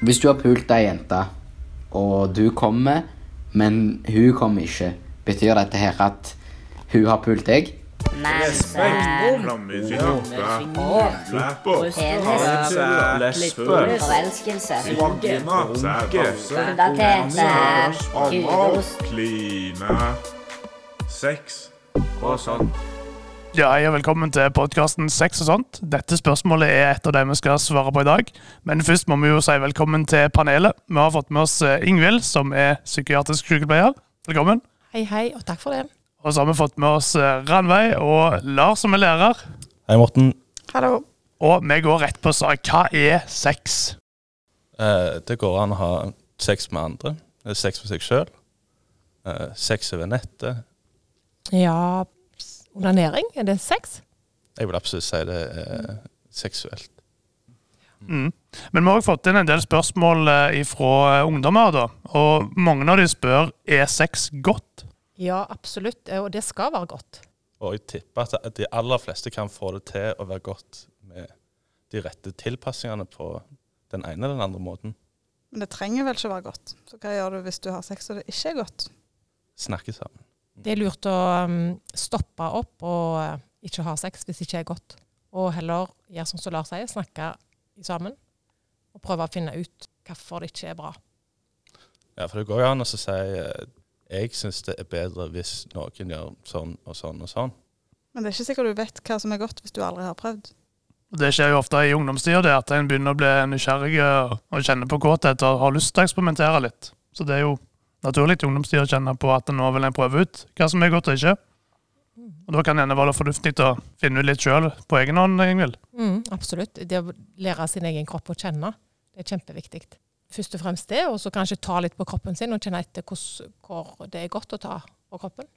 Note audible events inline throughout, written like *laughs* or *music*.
Hvis du har pult ei jente, og du kommer, men hun kommer ikke, betyr dette her at hun har pult deg? Forelskelse. Kudos. kline, sex og sånn. Ja, hei og velkommen til podkasten Sex og sånt. Dette spørsmålet er et av dem vi skal svare på i dag. Men først må vi jo si velkommen til panelet. Vi har fått med oss eh, Ingvild, som er psykiatrisk sykepleier. Velkommen. Hei, hei, og takk for det. Og så har vi fått med oss eh, Ranveig og Lars, som er lærer. Hei, Morten. Hallo. Og vi går rett på sak. Hva er sex? Eh, det går an å ha sex med andre. Eh, Sex med seg sjøl. Eh, sex over nettet. Ja, onanering, er det sex? Jeg vil absolutt si det er seksuelt. Mm. Men vi har også fått inn en del spørsmål eh, fra ungdommer. da. Og mange av de spør er sex godt. Ja, absolutt, eh, og det skal være godt. Og jeg tipper at de aller fleste kan få det til å være godt med de rette tilpasningene på den ene eller den andre måten. Men det trenger vel ikke være godt. Så hva gjør du hvis du har sex og det ikke er godt? Snakke sammen. Det er lurt å um, stoppe opp og eh, ikke ha sex hvis det ikke er godt. Og heller gjøre som Solar sier, snakke sammen og prøve å finne ut hvorfor det ikke er bra. Ja, for det går jo an å si eh, jeg syns det er bedre hvis noen gjør sånn og sånn og sånn. Men det er ikke sikkert du vet hva som er godt hvis du aldri har prøvd. Det skjer jo ofte i ungdomstida, at en begynner å bli nysgjerrig og og kjenne på kåthet og har lyst til å eksperimentere litt. Så det er jo naturlig til ungdomstida å kjenne på at nå vil en prøve ut hva som er godt og ikke. Og Da kan det være fornuftig å finne ut litt sjøl på egen hånd, Ingvild. Mm, absolutt. Det å lære sin egen kropp å kjenne, det er kjempeviktig. Først og fremst det, og så kanskje ta litt på kroppen sin og kjenne etter hvor det er godt å ta på kroppen.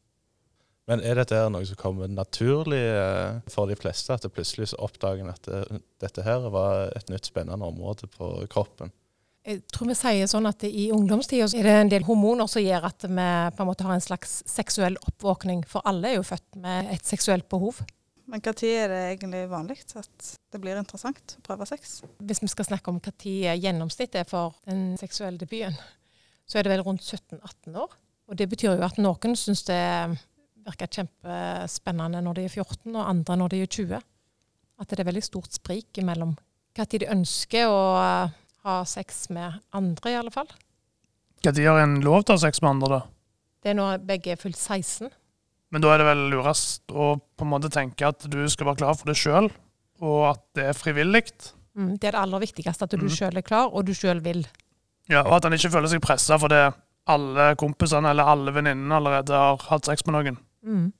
Men er dette her noe som kommer naturlig eh, for de fleste? At det plutselig så oppdager en at det, dette her var et nytt spennende område på kroppen? Jeg tror vi sier sånn at i ungdomstida er det en del hormoner som gjør at vi på en måte har en slags seksuell oppvåkning. For alle er jo født med et seksuelt behov. Men når er det egentlig vanlig at det blir interessant å prøve sex? Hvis vi skal snakke om når gjennomsnittet er for den seksuelle debuten, så er det vel rundt 17-18 år. Og det betyr jo at noen syns det virker kjempespennende når de er 14, og andre når de er 20. At det er veldig stort sprik mellom når de ønsker å ha sex med andre, i alle fall. Når har en lov til å ha sex med andre, da? Det er når begge er fylt 16. Men da er det vel lurest å på en måte tenke at du skal være klar for det sjøl, og at det er frivillig. Mm, det er det aller viktigste, at du mm. sjøl er klar, og du sjøl vil. Ja, og at han ikke føler seg pressa fordi alle kompisene eller alle venninnene allerede har hatt sex med noen. Mm.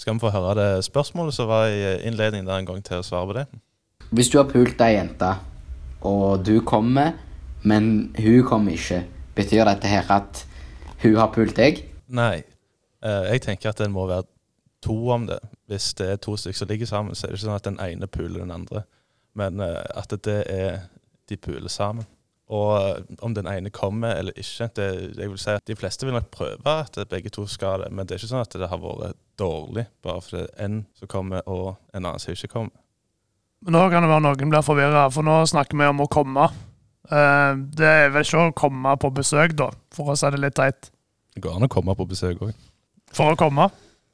Skal vi få høre det spørsmålet som var i innledningen der en gang til å svare på det? Hvis du har pult ei jente, og du kommer, men hun kommer ikke, betyr dette her at hun har pult deg? Nei. Eh, jeg tenker at en må være to om det. Hvis det er to stykker som ligger sammen, så er det ikke sånn at den ene puler den andre. Men eh, at det er de puler sammen. Og eh, om den ene kommer eller ikke det, jeg vil si at De fleste vil nok prøve at begge to skal det, men det er ikke sånn at det har vært dårlig bare fordi det er en som kommer og en annen som ikke kommer. Men nå kan det være noen blir forvirra, for nå snakker vi om å komme. Eh, det er vel ikke å komme på besøk, da, for å si det litt teit. Det går an å komme på besøk òg. For å komme.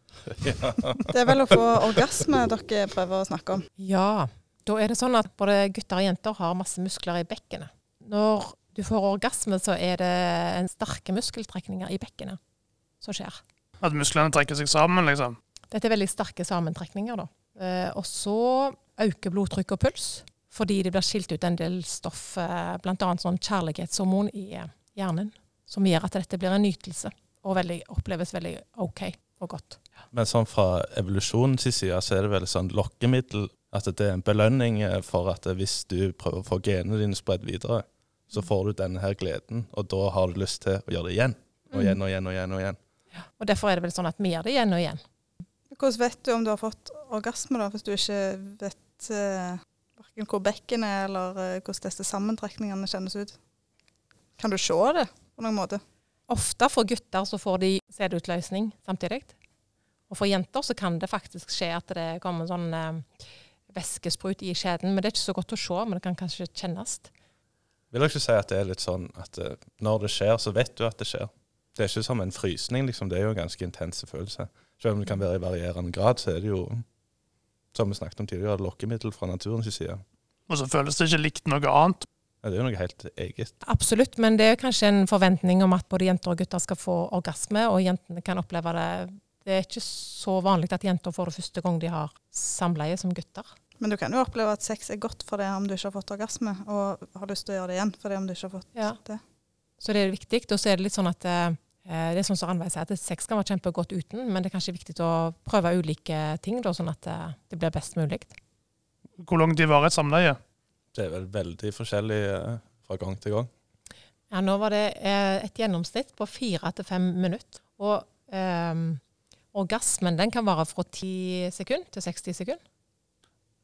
*laughs* ja. Det er vel å få orgasme dere prøver å snakke om. Ja, da er det sånn at både gutter og jenter har masse muskler i bekkenet. Når du får orgasme, så er det en sterke muskeltrekninger i bekkenet som skjer. At musklene trekker seg sammen, liksom. Dette er veldig sterke sammentrekninger. da. Eh, og så øker blodtrykk og puls, fordi det blir skilt ut en del stoff, eh, bl.a. sånn kjærlighetshormon i eh, hjernen, som gjør at dette blir en nytelse, og veldig, oppleves veldig OK og godt. Men sånn fra evolusjonens side så er det vel sånn lokkemiddel at det er en belønning eh, for at hvis du prøver å få genene dine spredd videre, så får du denne her gleden, og da har du lyst til å gjøre det igjen. Og igjen og igjen og igjen. og igjen. Og derfor er det vel sånn at vi gjør det igjen og igjen. Hvordan vet du om du har fått orgasme, da, hvis du ikke vet eh, verken hvor bekken er, eller uh, hvordan disse sammentrekningene kjennes ut? Kan du se det på noen måte? Ofte for gutter så får de sædutløsning samtidig. Og for jenter så kan det faktisk skje at det kommer sånn uh, væskesprut i skjeden. Men det er ikke så godt å se, men det kan kanskje kjennes. vil dere ikke si at det er litt sånn at uh, når det skjer, så vet du at det skjer. Det er ikke som en frysning, liksom. Det er jo en ganske intense følelse. Selv om det kan være i varierende grad, så er det jo, som vi snakket om tidligere, lokkemiddel fra naturens side. Og så føles det ikke likt noe annet. Ja, det er jo noe helt eget. Absolutt, men det er kanskje en forventning om at både jenter og gutter skal få orgasme, og jentene kan oppleve det Det er ikke så vanlig at jenter får det første gang de har samleie som gutter. Men du kan jo oppleve at sex er godt for det om du ikke har fått orgasme, og har lyst til å gjøre det igjen for det om du ikke har fått Ja. det. Så det er viktig. Og så er det litt sånn at eh, det er sånn som Ranveig sier, at sex kan være kjempegodt uten, men det er kanskje viktig å prøve ulike ting, da, sånn at eh, det blir best mulig. Hvor lang tid varer et samleie? Det er vel veldig forskjellig eh, fra gang til gang. Ja, nå var det eh, et gjennomsnitt på fire til fem minutter. Og eh, orgasmen den kan vare fra 10 sekunder til 60 sekunder.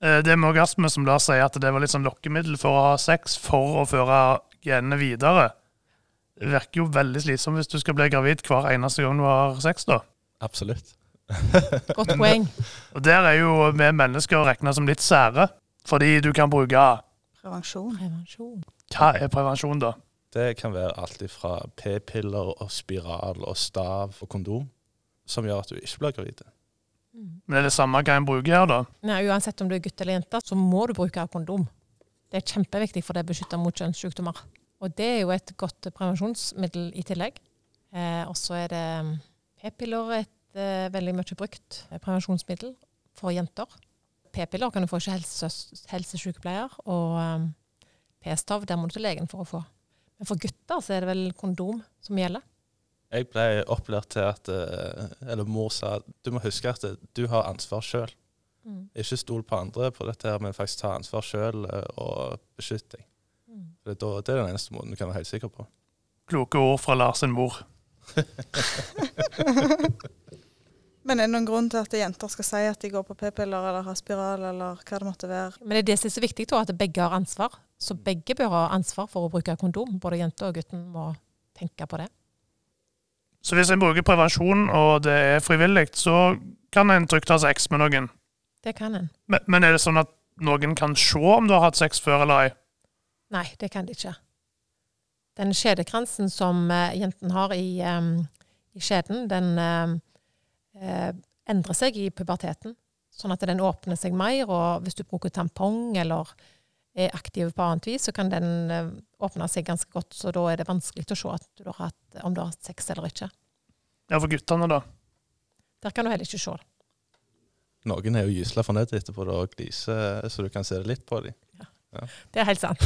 Eh, Det med orgasme som da sier at det var litt sånn lokkemiddel for å ha sex for å føre genene videre. Det virker jo veldig slitsomt hvis du skal bli gravid hver eneste gang du har sex. da. Absolutt. *laughs* Godt poeng. Og Der er jo vi mennesker regna som litt sære, fordi du kan bruke Prevensjon. Prevensjon. Hva er prevensjon, da? Det kan være alt fra p-piller og spiral og stav og kondom som gjør at du ikke blir gravid. Men er det samme hva en bruker her, da? Nei, uansett om du er gutt eller jente, så må du bruke kondom. Det er kjempeviktig for det beskytter mot kjønnssykdommer. Og det er jo et godt prevensjonsmiddel i tillegg. Eh, og så er det mm, p-piller et eh, veldig mye brukt eh, prevensjonsmiddel for jenter. P-piller kan du få ikke helse, helsesykepleier, og um, p-stav der må du til legen for å få. Men for gutter så er det vel kondom som gjelder. Jeg ble opplært til at eh, Eller mor sa du må huske at eh, du har ansvar sjøl. Mm. Ikke stol på andre på dette, her, men faktisk ta ansvar sjøl og beskytte deg. For Det, er det er den eneste måten du kan være helt sikker på. Kloke ord fra Lars sin mor. *laughs* Men er det noen grunn til at jenter skal si at de går på p-piller eller har spiral eller hva det måtte være? Men det er det som er så viktig, at begge har ansvar. Så begge bør ha ansvar for å bruke kondom. Både jenta og gutten må tenke på det. Så hvis en bruker prevensjon, og det er frivillig, så kan en trygt ha sex med noen. Det kan en. Men, men er det sånn at noen kan se om du har hatt sex før eller ei? Nei, det kan de ikke. Den skjedekransen som uh, jenten har i, um, i skjeden, den uh, eh, endrer seg i puberteten. Sånn at den åpner seg mer, og hvis du bruker tampong eller er aktiv på annet vis, så kan den åpne seg ganske godt. Så da er det vanskelig å se at du har hatt, om du har hatt sex eller ikke. Ja, for guttene, da. Der kan du heller ikke se det. Noen er jo gysla fornøyd etterpå og gliser, så du kan se det litt på dem. Det er helt sant.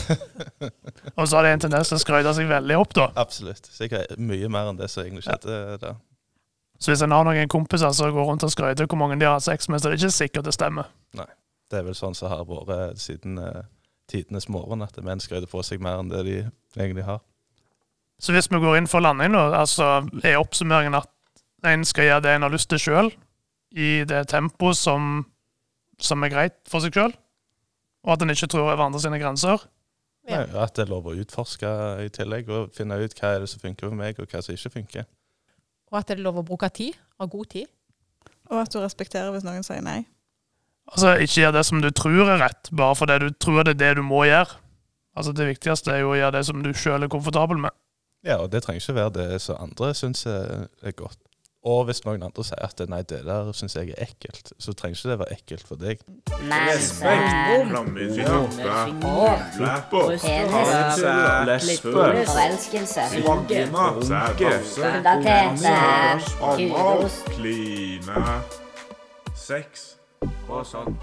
*laughs* Og så har det en tendens til å skryte seg veldig opp, da. Absolutt. Sikkert mye mer enn det som egentlig skjedde der. Så hvis en har noen kompiser som går rundt og skryter hvor mange de har hatt sex med, så er det ikke sikkert det stemmer. Nei. Det er vel sånn som har vært siden eh, tidenes morgen, at menn skryter på seg mer enn det de egentlig har. Så hvis vi går inn for landing, da, altså er oppsummeringen at en skal gjøre det en har lyst til sjøl, i det tempoet som, som er greit for seg sjøl, og at en ikke tror over andre sine grenser. Ja. Nei, At det er lov å utforske i tillegg, og finne ut hva er det som funker for meg, og hva som ikke funker. Og at det er lov å bruke tid. Ha god tid. Og at du respekterer hvis noen sier nei. Altså, Ikke gjør det som du tror er rett, bare fordi du tror det er det du må gjøre. Altså, Det viktigste er jo å gjøre det som du sjøl er komfortabel med. Ja, og det trenger ikke være det som andre syns er er godt. Og hvis noen andre sier at nei, det der syns jeg er ekkelt, så trenger ikke det være ekkelt for deg. Forelskelse. Pubertet. anal, Kudos. kline, sex. Og sånn.